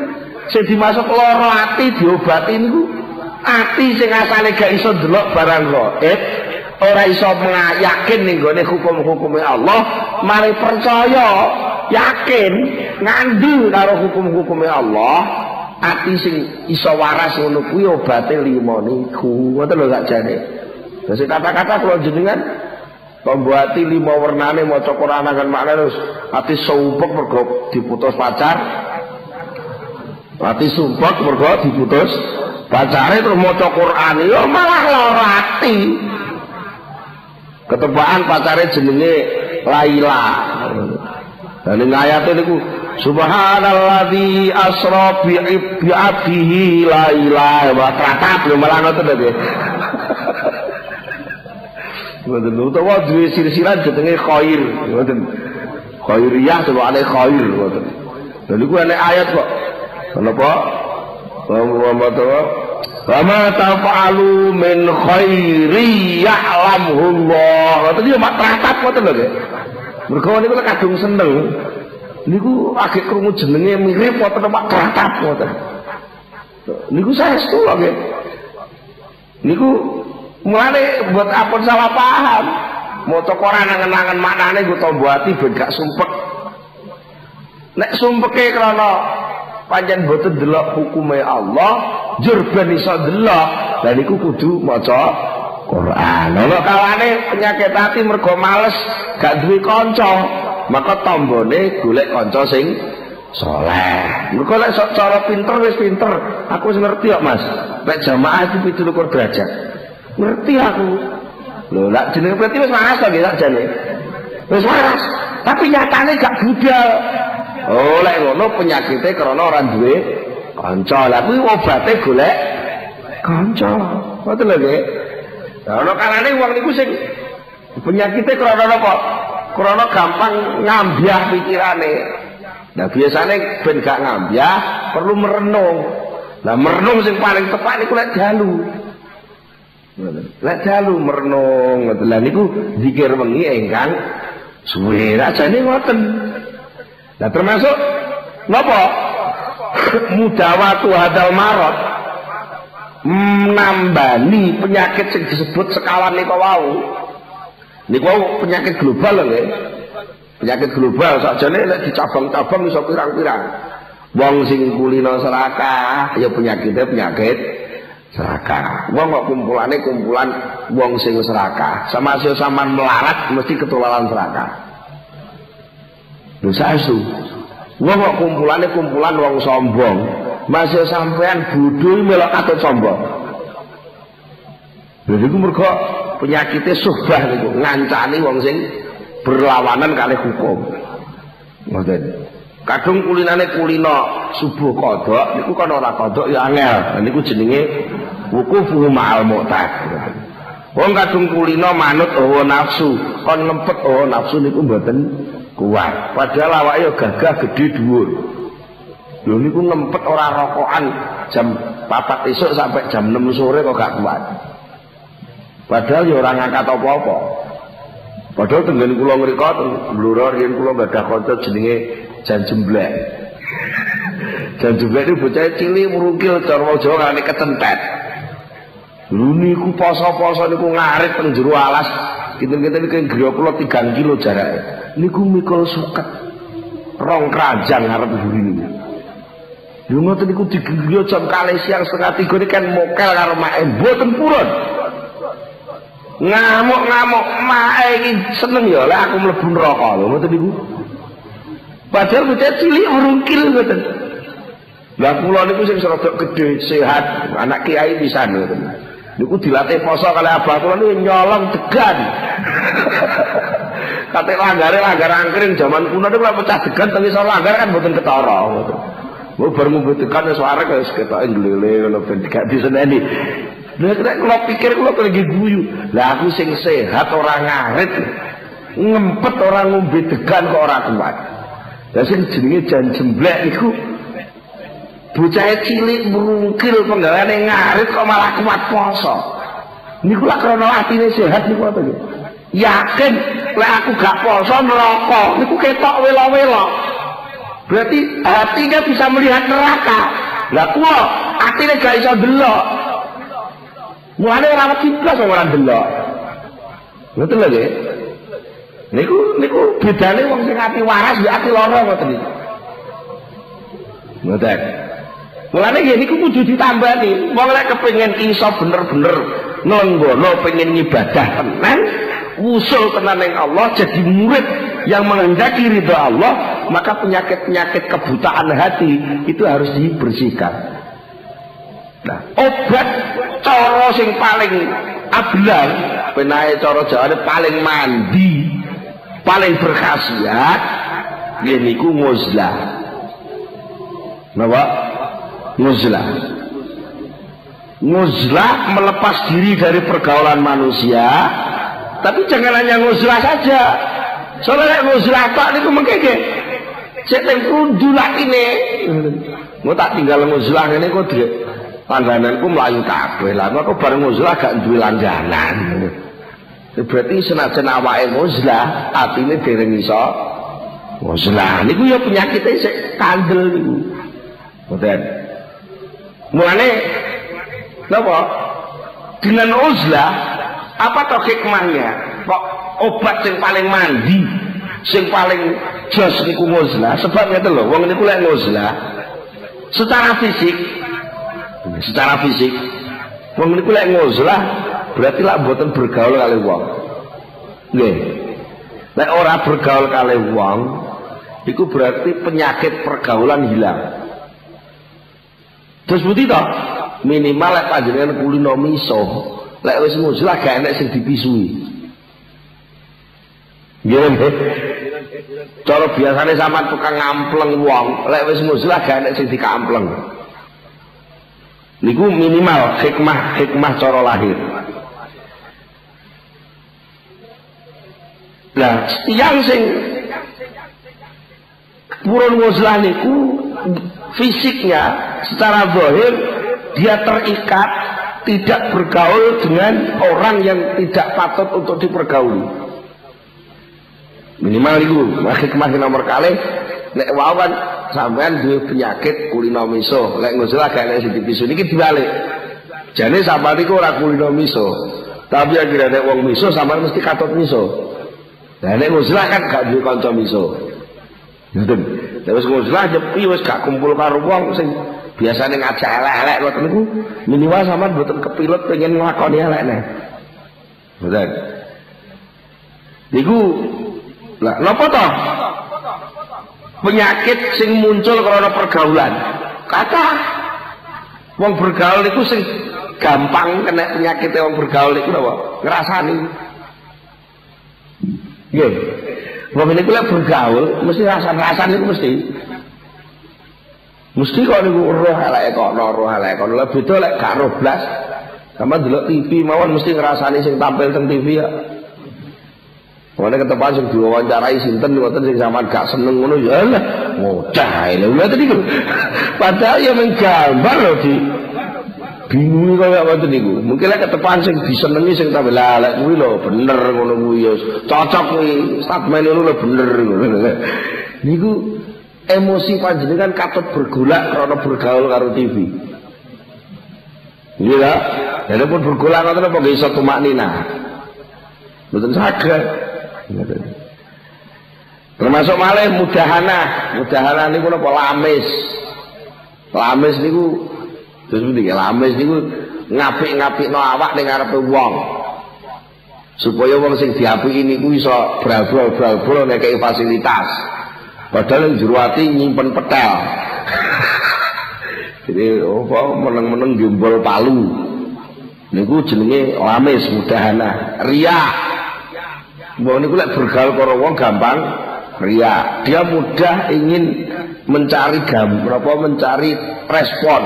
Sing dimasuk lara ati diobati niku ati sing asale gak iso delok barang gaib ora iso yakin ning gone hukum-hukume Allah. Mari percaya yakin ngandu karo hukum-hukume Allah ati sing iso waras ngono kuwi obate lima niku. Ngoten lho gak jane Terus kata-kata kalau jenengan pembuati lima warnane mau Quran akan makna terus ati sumpek mergo diputus pacar ati sumpek mergo diputus Pacare terus maca Quran yo malah lara ati. Ketebaan pacare jenenge laila. Dan ing ayat niku Subhanalladzi asra bi abdihi laila wa tratap lho malah ngoten lho. Ngoten lho utawa duwe silsilah jenenge khair ngoten. Khairiyah ana khair ngoten. Lha niku ana ayat kok. Kenapa? Wa wa Wa ma taf'alu min khairi ya'lamhu Allah. Ngoten yo mak tratap ngoten lho nggih. Mergo niku kadung seneng. Niku agek krungu jenenge mirip wonten mak tratap ngoten. Niku saestu lho nggih. Niku mulane buat apa salah paham. Moto koran angen-angen maknane nggo tombo ati ben gak sumpek. Nek sumpeke krana panjang boten delok hukume Allah, jur ben iso delok lan iku kudu maca Quran. Ana kawane penyakit hati mergo males gak duwe kanca, maka tombone golek kanca sing soleh. Mergo lek cara pinter wis pinter, aku wis ngerti kok Mas. Lek jamaah itu 17 derajat. Ngerti aku. Lho, lak jenenge berarti wis waras to nggih sakjane. Wis waras, tapi nyatane gak budal. Oh, lek ngono penyakitnya karena orang duwe kanca. Lah kuwi obate golek kanca. Ngoten lho nggih. Ana kalane wong niku sing penyakite krana napa krana gampang ngambyah pikirane. Nah biasane ben gak ngambyah perlu merenung. Nah merenung sing paling tepat niku lek dalu lek dalu merenung ngoten. Lha niku zikir wengi ingkang suwe. Rajane ngoten. Nah termasuk napa mudawatu hadal marot. Menambani penyakit yang disebut sekawan niku wau. Niku wau penyakit global lho nggih. Penyakit global. Sakjane nek dicabang-cabang iso pirang-pirang. Wong sing kulino serakah ya penyakitnya penyakit serakah wong kok kumpulane kumpulan wong sing serakah sama sing sampean melarat mesti ketularan serakah dosa itu Wong kok kumpulane kumpulan wong sombong, masih sampean bodho melok katut sombong. Lha iku mergo penyakitnya subah niku, ngancani wong sing berlawanan kali hukum. Ngoten. Kadung kulinane kulino subuh kodok, niku kan ora kodok ya angel. Niku jenenge wukufu ma'al mu'tad. Wong kadung kulino manut hawa nafsu, kon ngempet hawa nafsu niku mboten kuat padahal awake yo gagah gede dhuwur lho niku ngempet ora rokokan jam 4 esuk sampai jam 6 sore kok gak kuat padahal yo ora ngangkat apa-apa padahal tenggen kula ngrika bluro yen kula gadah kanca jenenge Jan Jemblek Jan Jemblek itu bocah cilik murungkil cara Jawa ngene kecentet Lho niku poso-poso niku ngarit teng jero alas. Kita-kita ini kira kula 3 kilo jaraknya niku mikul suket rong kerajaan ngarep ini Yo ngoten niku digriya jam kali siang setengah tiga ini kan mokel karo mae. Mboten purun. Ngamuk-ngamuk mae iki seneng ya. Lek aku mlebu neraka. Lho ngoten niku. Padahal bocah cilik urungkil ngoten. Lah kula niku sing serodok gede sehat anak kiai pisan ngoten. Niku dilatih poso kali abah kula niku nyolong degan. Kate langgare langgar angkring zaman kuno niku pecah degan tapi iso langgar kan mboten ketara. Mau bar membutuhkan suara kayak ketok nglele ngono ben gak diseneni. Lah nek kula pikir kula lagi guyu. Lah aku sing sehat ora ngarit. Ngempet ora ngombe degan kok ora kuat. Lah sing jenenge jan jemblek iku bocah cilik mrungkil penggaweane ngarit kok malah kuat poso. Niku lak krana atine sehat niku apa nggih? Yakin lek aku gak poso neraka niku ketok wela-wela. Berarti hatinya bisa melihat neraka. Lah kuwi atine gak iso delok. Mulane ora wedi blas ora delok. Ngoten lho nggih. Niku niku bedane wong sing ati waras ya ati lara ngoten iki. Ngoten. Mulane nggih niku kudu ditambani. Wong lek kepengin iso bener-bener nglenggono pengen ngibadah tenan, usul tenan yang Allah jadi murid yang menghendaki ridha Allah maka penyakit-penyakit kebutaan hati itu harus dibersihkan nah obat coro sing paling ablan benahe coro jawane paling mandi paling berkhasiat ini ku nguzlah napa nguzlah nguzlah melepas diri dari pergaulan manusia tapi jangan hanya nguzlah saja. Soalnya nguzlah tak niku mengkeke cek teng kudu ini. Mau tak tinggal nguzlah ini kok langgananku melayu kabeh. Lah kok bareng nguzlah gak duwe langganan berarti senajan awake nguzlah atine dereng iso nguzlah niku ya penyakitnya sik kandel niku. Mboten. Mulane napa? Dengan uzlah apa toh hikmahnya? Kok obat yang paling mandi sing paling jos niku nguzlah sebabnya itu loh wong niku lek nguzlah secara fisik secara fisik wong niku lek nguzlah berarti lah mboten bergaul kali wong. Nggih. Lek ora bergaul kali wong itu berarti penyakit pergaulan hilang. Terus bukti toh minimal lek panjenengan kulino miso lek wis nguzlah gak enek sing dipisui. Nggih cara biasane sama tukang ngampleng wong lek wis nguzlah gak enek sing dikampleng. Niku minimal hikmah hikmah cara lahir Nah, yang sing purun nguzlah niku fisiknya secara zahir dia terikat tidak bergaul dengan orang yang tidak patut untuk dipergauli. Minimal itu hikmah nomor kali nek wawan sampean duwe penyakit kulino miso lek nguslah gak nek sing dipisu niki dibalik. Jane sampean niku ora kulino miso tapi akhirnya nek wong miso sampean mesti katut miso nah nek nguslah kan gak duwe kanca miso ngoten nek wis nguslah nyepi wis gak kumpul karo wong sing biasanya ngajak elek-elek ngoten niku minimal sampean mboten kepilut pengen nglakoni elek nek Betul. Niku lah napa to? Penyakit sing muncul karena pergaulan. Kata wong bergaul itu sing gampang kena penyakit wong bergaul itu napa? Ngrasani. Nggih. Wong niku lek bergaul mesti rasan-rasan itu mesti. Mesti kok niku roh eleke kono, roh eleke kono. Lah beda lek gak roh blas. Sama delok TV mawon mesti ngrasani sing tampil teng TV ya. Mana ketepan sing diwawancarai sinten ngoten sing sampean gak seneng ngono ya lah ngocah lho. Padahal ya menggambar lho di bingung kaya ngoten niku. Mungkin lek ketepan sing disenengi sing lah lek kuwi lho bener ngono kuwi ya cocok kuwi statement ngono lho bener. Niku emosi panjenengan katut bergolak karena bergaul karo TV. Iya, jadi pun bergolak ngoten apa iso tumak nina. Mboten saged. Termasuk malih mudahana, mudahana niku napa lamis. Lamis niku terus pundi lamis niku ngapik-ngapikno awak ning ngarepe wong. Supaya wong sing diapiki niku iso brabol-brabol nek fasilitas. Padahal yang ati nyimpen petel. Jadi apa meneng-meneng jembol palu. Niku jenenge lamis mudahana, ria. Mau niku lek bergaul karo wong gampang ria. Dia mudah ingin mencari gam, apa mencari respon.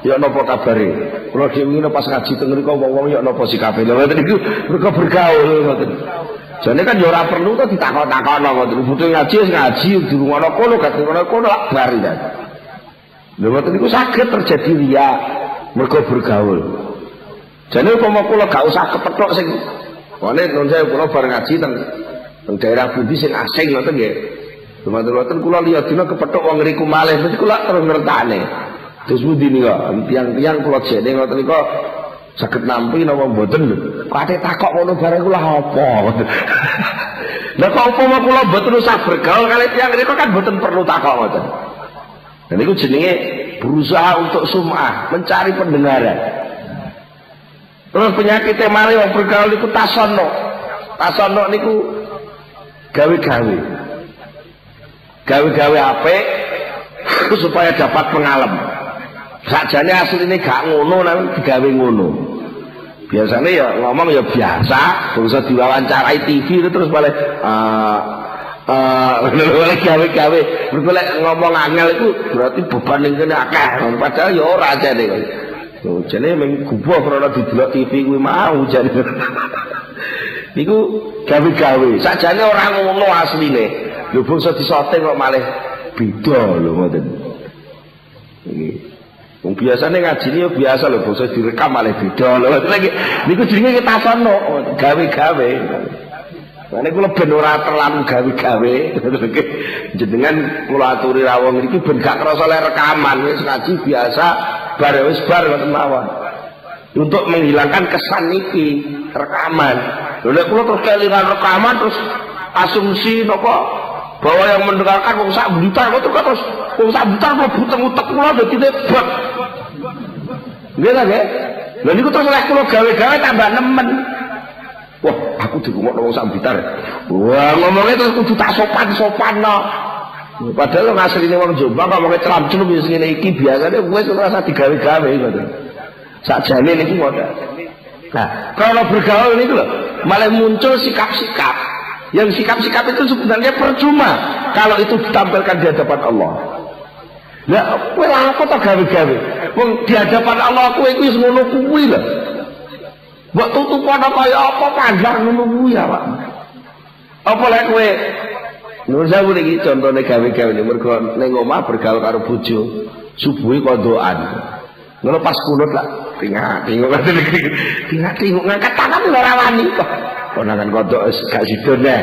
Ya napa kabare? Kula dhewe ngene pas ngaji teng mriku wong-wong ya napa sikape. Lha ngoten niku mergo bergaul ngoten. Jane kan ya ora perlu to ditakon-takon ngoten. Butuh ngaji wis ngaji dirungono kono gak dirungono kono lak bar kan. Lha ngoten niku saged terjadi ria mergo bergaul. Jane umpama kula gak usah kepethuk sing Wale nun saya kula bareng ngaji teng teng daerah pundi sing asing ngoten nggih. Dumateng kula lihat dina kepethuk wong ngriku malih mesti kula terus ngertane. Terus budi nika tiang-tiang kula jene ngoten nika saged nampi napa mboten lho. Kate takok ngono bareng kula apa. Lah kok upama kula mboten usah bergaul kali tiang nika kan mboten perlu takok ngoten. Dan itu jenenge berusaha untuk sum'ah, mencari pendengaran. Terus penyakitnya mari yang bergaul itu tasono. Tasono niku gawe-gawe. Gawe-gawe apa? supaya dapat pengalem. Sajane asline gak ngono nang digawe ngono. Biasanya ya ngomong ya biasa, berusaha diwawancarai TV terus balik uh, Uh, oleh gawe-gawe. Mergo lek ngomong angel itu berarti beban ning kene akeh. Padahal ya ora jane. Oh, jane mung gubuh krana didelok TV kuwi mau jane. Niku gawe-gawe. Sakjane ora ngono asline. Lho bangsa disoting kok malih beda lho ngoten. Wong biasane ngajine ya biasa lho bangsa direkam malih beda lho. Niku jenenge ketasono gawe-gawe. Mane kula ben ora terlalu gawe-gawe. Jenengan kula aturi rawuh iki ben gak krasa le rekaman wis ngaji biasa bar wis bar ngoten mawon. Untuk menghilangkan kesan iki rekaman. Lho nek kula terus kelingan rekaman terus asumsi napa bahwa yang mendengarkan wong sak buta kok terus wong sak buta kok butek-utek kula dadi tebak. Nggih ta nggih? Lha niku terus lek kula gawe-gawe tambah nemen. Wah, aku dirungok wong sambitar. Wah, ngomongnya terus kudu tak sopan-sopan no. Padahal ngasline wong Jombang ngomongnya celam-celum wis ngene iki biasane wis ora digawe-gawe ngoten. Sakjane niki ngoten. Nah, kalau bergaul ini loh, malah muncul sikap-sikap. Yang sikap-sikap itu sebenarnya percuma kalau itu ditampilkan di hadapan Allah. Lah, kowe lah apa tak gawe-gawe? Wong di hadapan Allah kowe kuwi ngono kuwi lho. Mbok tutupan kaya apa pandang ngono kuwi ya, Pak. Apa lek kowe Nur sewu iki contone gawe-gawe ini mergo ning omah bergaul karo bojo, subuhi kondoan. Ngono pas kunut lah, tinggal tinggal ngoten iki. Tinggal tinggal ngangkat tangan ora wani kok. Konangan kodok gak sido neh.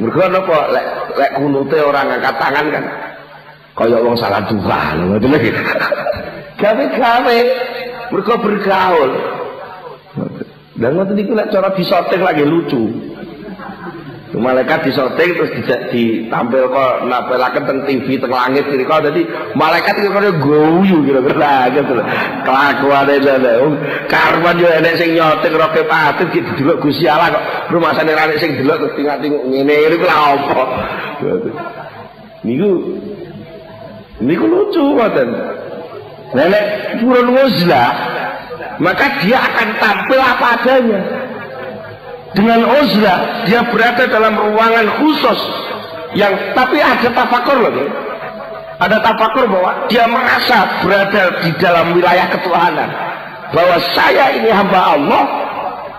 Mergo napa lek lek kunute ora ngangkat tangan kan kaya wong salah duha lho ngoten iki. Gawe-gawe mergo bergaul. Dan ngoten niku lek cara disoting lagi lucu. Malaikat disoting terus ditampil kok napelaken teng TV teng langit kiri kok dadi malaikat iki kok guyu kira-kira gitu lho. Kelakuane lho. Karwan yo enek sing nyoting roke patut didelok Gusti Allah kok rumasane ra sing delok terus tingak-tinguk ngene niku lha apa. Niku niku lucu ngoten. Nenek purun uzlah maka dia akan tampil apa adanya dengan uzlah dia berada dalam ruangan khusus yang tapi ada tafakur loh ya. ada tafakur bahwa dia merasa berada di dalam wilayah ketuhanan bahwa saya ini hamba Allah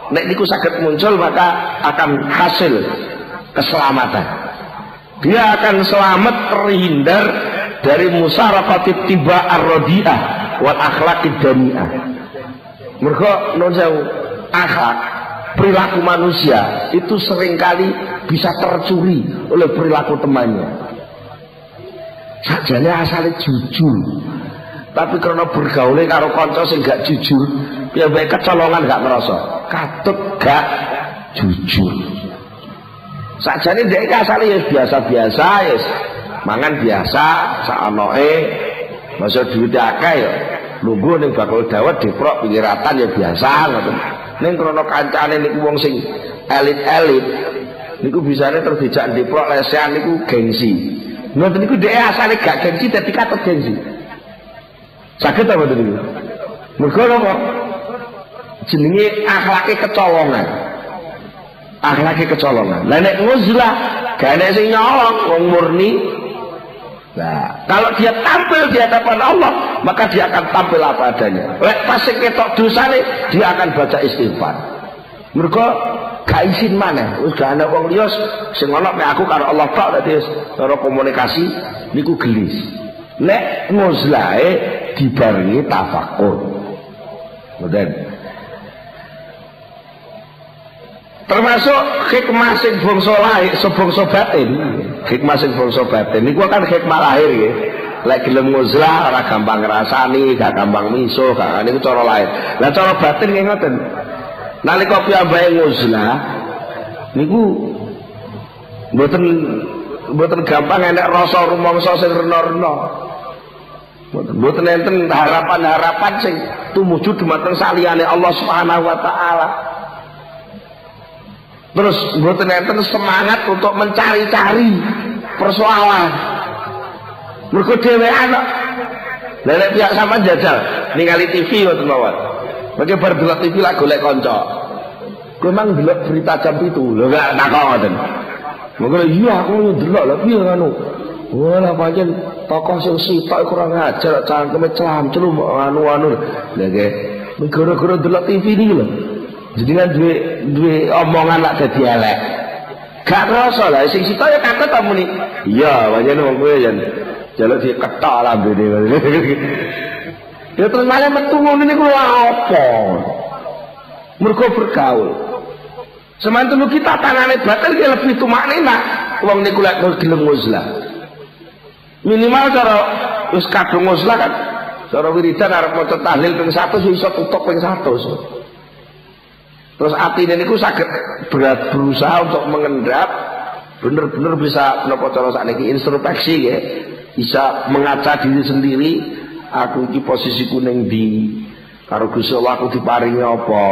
nek niku sakit muncul maka akan hasil keselamatan dia akan selamat terhindar dari musarafatid tiba ar-radiah wal akhlaqid dani'ah. Mereka non akhlak perilaku manusia itu sering kali bisa tercuri oleh perilaku temannya. Sajanya asalnya jujur. Tapi karena bergaulnya karo konco sing gak jujur ya baik kecolongan gak ngerasa. Katut gak jujur. Sajane dia asalnya ya biasa-biasa ya mangan biasa saanoe masa duit akeh ya lungguh ning bakul dawet diprok pinggiratan ya biasa ngoten. Ning krana kancane niku wong sing elit-elit niku bisane terus dijak diprok lesehan niku gengsi. Ngoten niku dhek asale gak gengsi dadi katut gengsi. Sakit apa niku? Mergo napa? Jenenge akhlake kecolongan. Akhlake kecolongan. Lah nek nguzlah gak sing nyolong wong murni Nah, kalau dia tampil di hadapan Allah, maka dia akan tampil apa adanya. Lek pas ketok dosane, dia akan baca istighfar. Mereka gak izin mana, wis gak ana wong liya sing aku karo Allah tok dadi cara komunikasi niku gelis. Nek nguzlae dibarengi tafakur. Ngoten. Termasuk hikmah sing bangsa lahir sebangsa batin. Hikmah sing bangsa batin. Niku kan hikmah lahir ya lek gelem nguzlah ora gampang ngrasani gak gampang miso gak niku cara lahir lah cara batin nggih ngoten. Nalika piyambake nguzlah niku mboten mboten gampang enek rasa rumangsa sing rena-rena. Mboten enten harapan-harapan sing tumuju dumateng saliyane Allah Subhanahu wa taala Terus mboten enten semangat untuk mencari-cari persoalan. Mergo dhewean kok. Lah nek pihak sama jajal ningali TV ngoten mawon. Mengke bar delok TV lah golek kanca. Kowe mang delok berita jam itu lho gak takon ngoten. Mengko iya aku ndelok lha piye ngono. Wala pancen tokoh sing sitok kurang ajar cangkeme celum anu-anu. Lha ge gara-gara delok TV iki lho. Jenengan duwe duwe omongan lak dadi elek. Gak rasa lah sing sitok ya kaket ta muni. Iya, pancen wong kowe jaluk diketok lah bene. Ya terus malah metu ngono niku apa? Mergo bergaul. Semanten kita tangane batal ki lebih tumaknina. Wong niku lek gelem nguzlah. Minimal cara wis kadung nguzlah kan cara wiridan arep maca tahlil ping 100 iso tutup ping 100. Terus atine niku saged berat berusaha untuk mengendap bener-bener bisa menapa cara sakniki introspeksi ya. Bisa mengaca diri sendiri aku iki posisiku ning di karo Gusti Allah aku diparingi apa?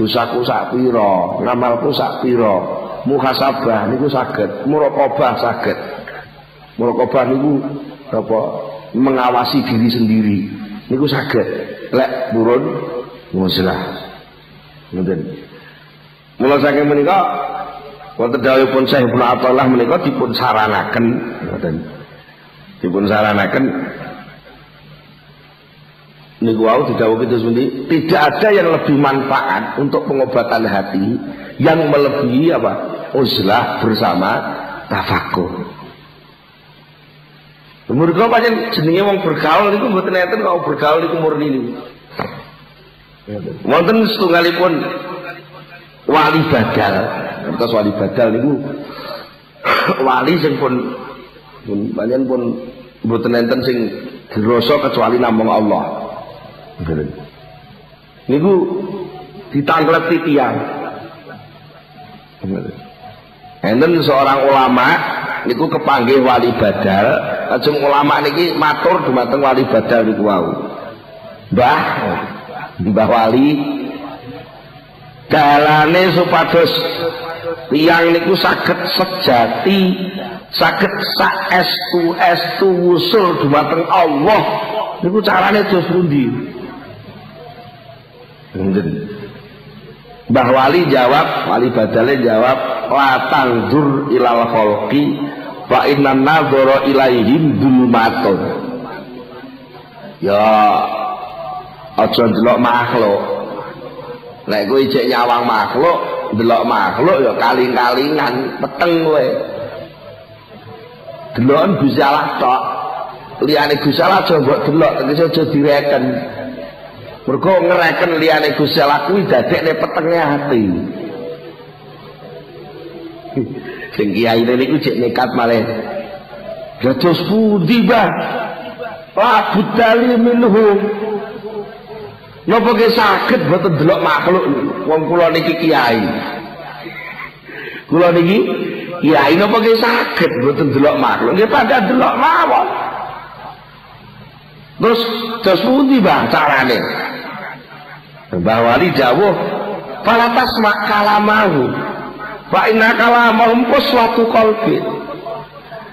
Dosaku sak pira? Ngamalku sak pira? Muhasabah niku saged muraqabah saged. Muraqabah niku apa mengawasi diri sendiri. Niku saged. Lek turun muslah ngoten mula saking menika wonten dawuhipun Syekh Ibnu Athaillah menika dipun saranaken ngoten dipun saranaken. Niku wau didhawuhi terus tidak ada yang lebih manfaat untuk pengobatan hati yang melebihi apa? Uzlah bersama tafakur. Mereka pancen jenenge wong bergaul niku mboten enten kok bergaul niku murni niku. Wonten setunggalipun wali badal. Terus wali badal niku wali sing pun pun pancen pun mboten enten sing dirasa kecuali namung Allah. Niku ditangkleti tiang. Enten seorang ulama niku kepanggih wali badal, lajeng ulama niki matur dumateng wali badal niku wau. Mbah, Mbah wali. Dalane supados tiang niku saged sejati saged saestu estu wusul dumateng Allah. Niku carane dos pundi? Mbah Wali jawab, Wali Badale jawab, la tangdur ilal kholqi fa inna nadhara ilaihim dulmatun. Ya aja ndelok makhluk. Lek kowe ijek nyawang makhluk, ndelok makhluk ya kaling-kalingan, peteng kowe. Deloken Gusti Allah tok. Liyane Gusti Allah aja mbok delok, tegese aja direken. Mergo ngereken liyane Gusti Allah kuwi dadekne petenge ati. Sing kiai niku cek nekat malih. Dados pundi, Bang? La budali minhum. Napa ge saged boten delok makhluk wong kula niki kiai. Kula niki kiai napa ge saged boten delok makhluk nggih padha delok mawon. Terus terus pundi, Bang, carane? Mbah Wali dawuh fala tasma kalamahu fa inna kalamahum suatu qalbi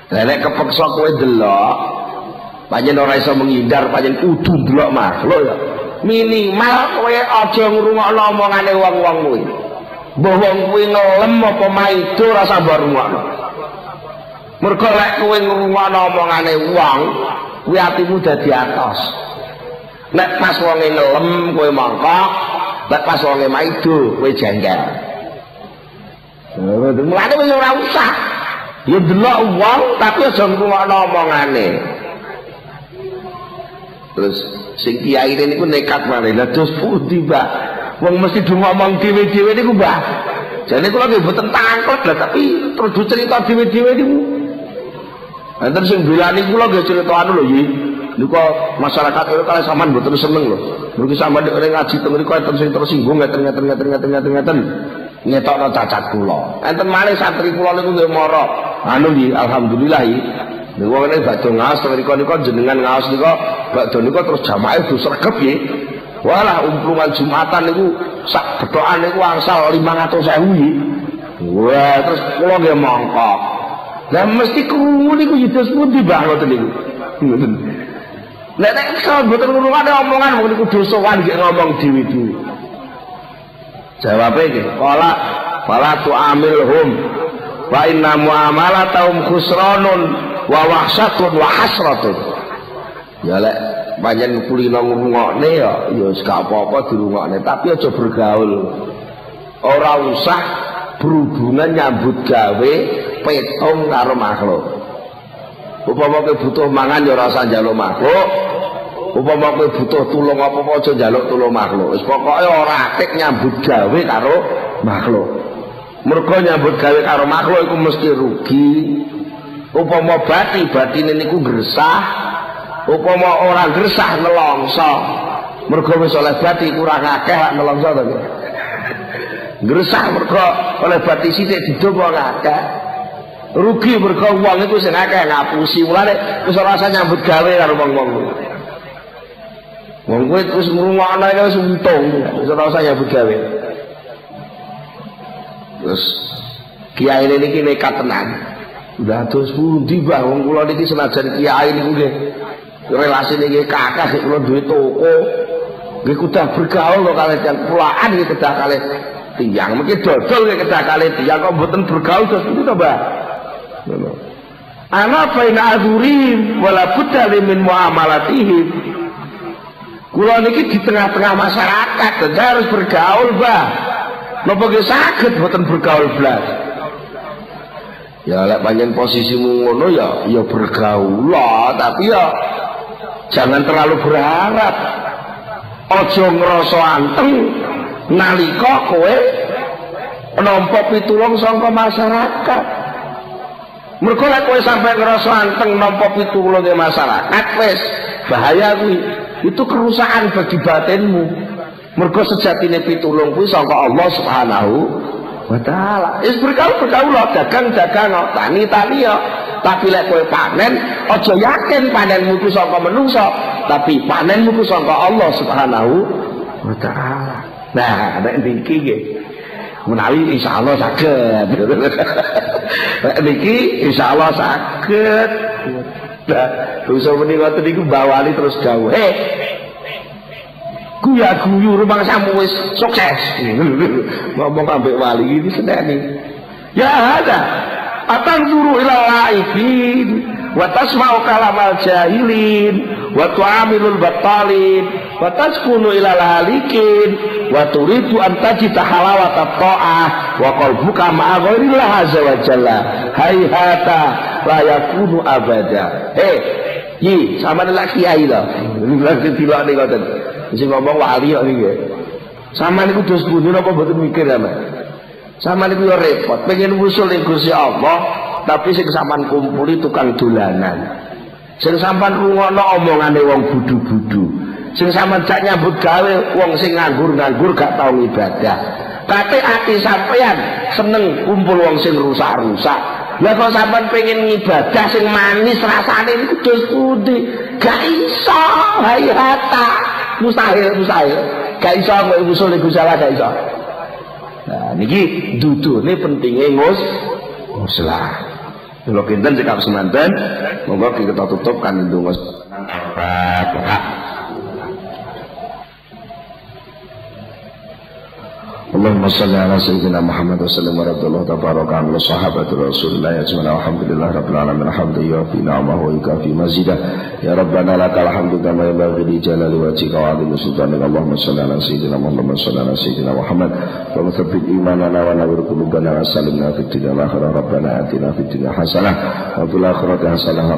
nek kepeksa kowe delok panjen ora iso menghindar panjen kudu delok makhluk ya minimal kowe aja ngrungokno omongane wong-wong kuwi mbah wong kuwi ngelem apa maido rasa mbok rungokno mergo lek kowe ngrungokno omongane wong kuwi atimu dadi atos Nek pas wonge ngelem kowe mongkok, nek pas wonge maido kowe jengkel. Mulane wis ora usah. Ya delok wong tapi aja ngrungokno omongane. Terus sing kiai niku nekat malah lha terus pundi, Mbak? Wong mesti do ngomong dhewe-dhewe niku, Mbak. Jane kula nggih mboten tangklet lah tapi terus cerita dhewe-dhewe niku. Enten sing bilani kula nggih cerita anu lho, Niku masyarakat itu kalau sampean mboten seneng lho. Mungkin sampean nek ngaji teng mriku enten sing tersinggung ngeten ngeten ngeten ngeten ngeten ngeten. Ngetokno cacat kula. Enten malih santri kula niku nggih mara. Anu alhamdulillah Niku nek badhe ngaos teng mriku niku jenengan ngaos niku badhe niku terus jamaah itu sregep nggih. Walah umplungan Jumatan niku sak bedokan niku angsal 500.000 nggih. Wah, terus kula nggih mongkok. Lah mesti krungu niku yudus pundi banget niku. Ngoten. Nek nek kalau mboten ngrungokne omongan wong niku dosowan nggih ngomong dhewe-dhewe. Jawabe iki, qala fala tu'amilhum wa inna muamalatahum khusranun wa wahsatun wa hasratun. Ya lek panjen kulino ngrungokne ya ya gak apa-apa dirungokne tapi aja bergaul. Ora usah berhubungan nyambut gawe petong karo makhluk. Upama kowe butuh mangan ya ora usah njaluk makhluk. Upama kowe butuh tulung apa-apa aja njaluk tulung makhluk. Wis pokoke ora atik nyambut gawe karo makhluk. Mergo nyambut gawe karo makhluk iku mesti rugi upama bati batine niku gresah upama orang gresah nelongso. Mergo wis oleh bati kurang akeh lak nelongso to gresah mergo oleh bati sithik didopo akeh. Rugi mergo wong iku sing akeh ngapusi. Mulane wis ora usah nyambut gawe karo wong-wong. Wong kuwi wis ngrungokno wis untung wis ora usah nyambut gawe. Terus kiai ini nekat tenan. Terus pundi Mbah wong kula niki senajan kiai niku nggih relasi niki kakak kula duwe toko. Nggih kudah bergaul kok kalih tiyang pulaan nggih kedah kalih tiyang. Mungkin dodol nggih kedah kalih tiyang kok mboten bergaul terus niku to Mbah. Ana baina adhurim wala budda min muamalatihim. Kula niki di tengah-tengah masyarakat, harus bergaul, Mbah. Napa ge saged boten bergaul blas. Ya lek panjen posisimu ngono ya ya bergaul tapi ya jangan terlalu berharap. Aja ngrasa anteng nalika kowe nampa pitulung saka masyarakat. Mergo lek kowe sampai ngrasa anteng nampa pitulunge masyarakat wis bahaya kuwi. Itu kerusakan bagi batinmu. mergo sejatine pitulung kuwi saka Allah Subhanahu wa taala. Wis bergaul bergaul dagang dagang tani tani ya. Tapi lek kowe panen aja yakin panenmu ku saka menungso, tapi panenmu ku saka Allah Subhanahu wa taala. Nah, nek niki nggih menawi insyaallah saged. Nek niki insyaallah saged. Nah, dosa menika niku bawali terus dawuh. Heh, guya guyu rumah samu wis sukses. Ngomong ambek wali ini seneni. Ya ada. Atang zuru ila laifin wa tasma'u kalamal jahilin wa tu'amilul battalin wa taskunu ila halikin wa turidu an tajita halawata ta'ah wa qalbuka ma'a ghairillah azza wa jalla. Hayhata la yakunu abada. Eh Yi, sama lagi kiai lah. Tilak nih ngoten. Sing ngomong wali kok iki. Sama niku dos pundi napa mboten mikir sama. Sama niku yo repot, pengen usul ning Gusti Allah, tapi sing sampean kumpuli tukang dolanan. Sing sampean rungokno omongane wong budu-budu. Sing sampean jak nyambut gawe wong sing nganggur-nganggur gak tau ibadah. Kate ati sampean seneng kumpul wong sing rusak-rusak. Lah kok sampean pengen ngibadah sing manis rasane niku dos pundi? Gak iso, hayata. Mustahil, mustahil. Gak iso kok usul iku salah gak iso. Nah, niki dudune pentinge ngus muslah. Kalau kinten cekap semanten, monggo kita tutup kan Allahumma salli ala sayyidina Muhammad wa sallim wa radullah tabaraka ya jemaah alhamdulillah rabbil alamin. Hamdi fi ni'mah wa mazidah. Ya rabbana lakal hamdu kama yanbaghi li jalali wajhika wa 'azimi ala sayyidina Muhammad wa salli ala sayyidina Muhammad. Wa muthabbit imanana wa nawwir qulubana wa sallimna fid dunya wal akhirah. Rabbana atina hasanah hasanah